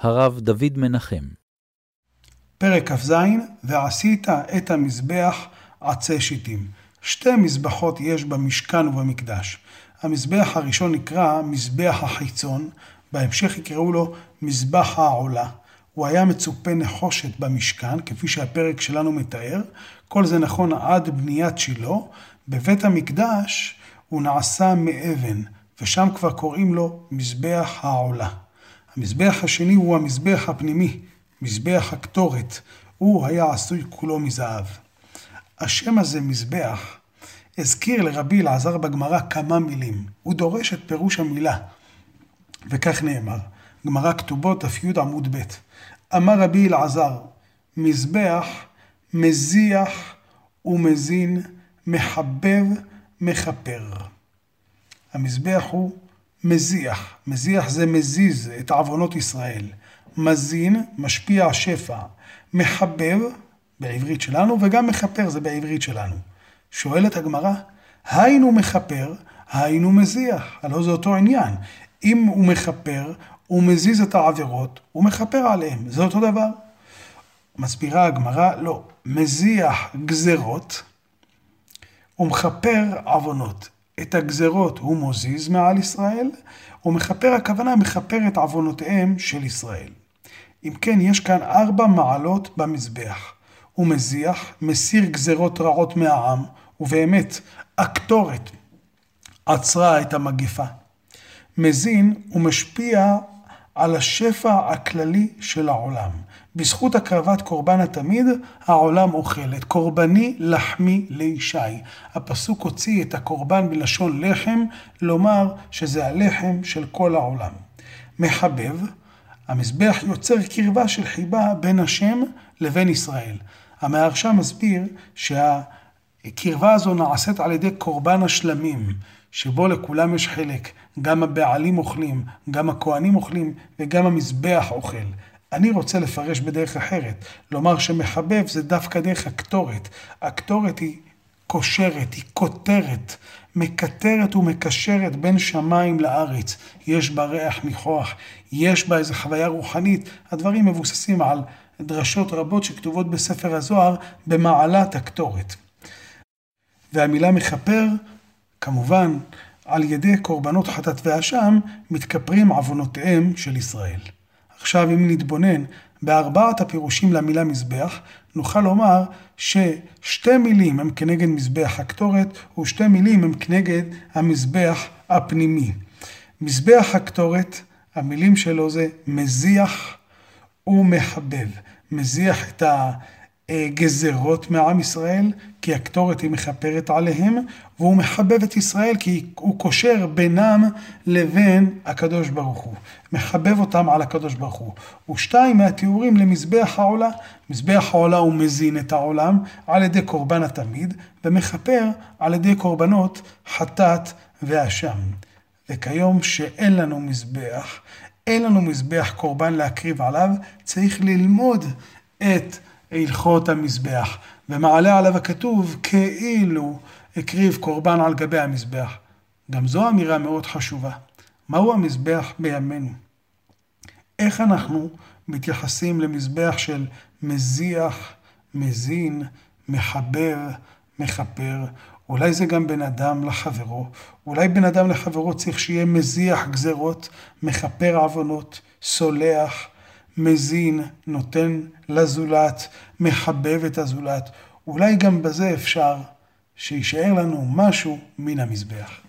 הרב דוד מנחם. פרק כ"ז, ועשית את המזבח עצי שיטים. שתי מזבחות יש במשכן ובמקדש. המזבח הראשון נקרא מזבח החיצון, בהמשך יקראו לו מזבח העולה. הוא היה מצופה נחושת במשכן, כפי שהפרק שלנו מתאר. כל זה נכון עד בניית שילה. בבית המקדש הוא נעשה מאבן, ושם כבר קוראים לו מזבח העולה. המזבח השני הוא המזבח הפנימי, מזבח הקטורת. הוא היה עשוי כולו מזהב. השם הזה, מזבח, הזכיר לרבי אלעזר בגמרא כמה מילים. הוא דורש את פירוש המילה. וכך נאמר, גמרא כתובות, דף י עמוד ב', אמר רבי אלעזר, מזבח מזיח ומזין, מחבב, מכפר. המזבח הוא מזיח, מזיח זה מזיז את עוונות ישראל. מזין, משפיע שפע. מחבב, בעברית שלנו, וגם מכפר, זה בעברית שלנו. שואלת הגמרא, היינו מכפר, היינו מזיח. הלא זה אותו עניין. אם הוא מכפר, הוא מזיז את העבירות, הוא מכפר עליהם. זה אותו דבר. מסבירה הגמרא, לא, מזיח גזרות ומכפר עוונות. את הגזרות הוא מוזיז מעל ישראל, ומכפר הכוונה מכפר את עוונותיהם של ישראל. אם כן, יש כאן ארבע מעלות במזבח. הוא מזיח, מסיר גזרות רעות מהעם, ובאמת, הקטורת עצרה את המגפה. מזין ומשפיע על השפע הכללי של העולם. בזכות הקרבת קורבן התמיד, העולם אוכל. את קורבני לחמי לישי. הפסוק הוציא את הקורבן בלשון לחם, לומר שזה הלחם של כל העולם. מחבב, המזבח יוצר קרבה של חיבה בין השם לבין ישראל. המהרש"א מסביר שהקרבה הזו נעשית על ידי קורבן השלמים, שבו לכולם יש חלק. גם הבעלים אוכלים, גם הכהנים אוכלים וגם המזבח אוכל. אני רוצה לפרש בדרך אחרת, לומר שמחבב זה דווקא דרך הקטורת. הקטורת היא קושרת, היא כותרת, מקטרת ומקשרת בין שמיים לארץ. יש בה ריח ניחוח, יש בה איזו חוויה רוחנית. הדברים מבוססים על דרשות רבות שכתובות בספר הזוהר במעלת הקטורת. והמילה מכפר, כמובן, על ידי קורבנות חטאת ואשם, מתכפרים עוונותיהם של ישראל. עכשיו, אם נתבונן בארבעת הפירושים למילה מזבח, נוכל לומר ששתי מילים הם כנגד מזבח הקטורת, ושתי מילים הם כנגד המזבח הפנימי. מזבח הקטורת, המילים שלו זה מזיח ומחבב. מזיח את ה... גזרות מעם ישראל, כי הקטורת היא מכפרת עליהם, והוא מחבב את ישראל כי הוא קושר בינם לבין הקדוש ברוך הוא. מחבב אותם על הקדוש ברוך הוא. ושתיים מהתיאורים למזבח העולה. מזבח העולה הוא מזין את העולם על ידי קורבן התמיד, ומכפר על ידי קורבנות חטאת ואשם. וכיום שאין לנו מזבח, אין לנו מזבח קורבן להקריב עליו, צריך ללמוד את הלכות המזבח, ומעלה עליו הכתוב כאילו הקריב קורבן על גבי המזבח. גם זו אמירה מאוד חשובה. מהו המזבח בימינו? איך אנחנו מתייחסים למזבח של מזיח, מזין, מחבר, מכפר? אולי זה גם בן אדם לחברו. אולי בן אדם לחברו צריך שיהיה מזיח גזרות, מכפר עוונות, סולח, מזין, נותן לזולת, מחבב את הזולת. אולי גם בזה אפשר שיישאר לנו משהו מן המזבח.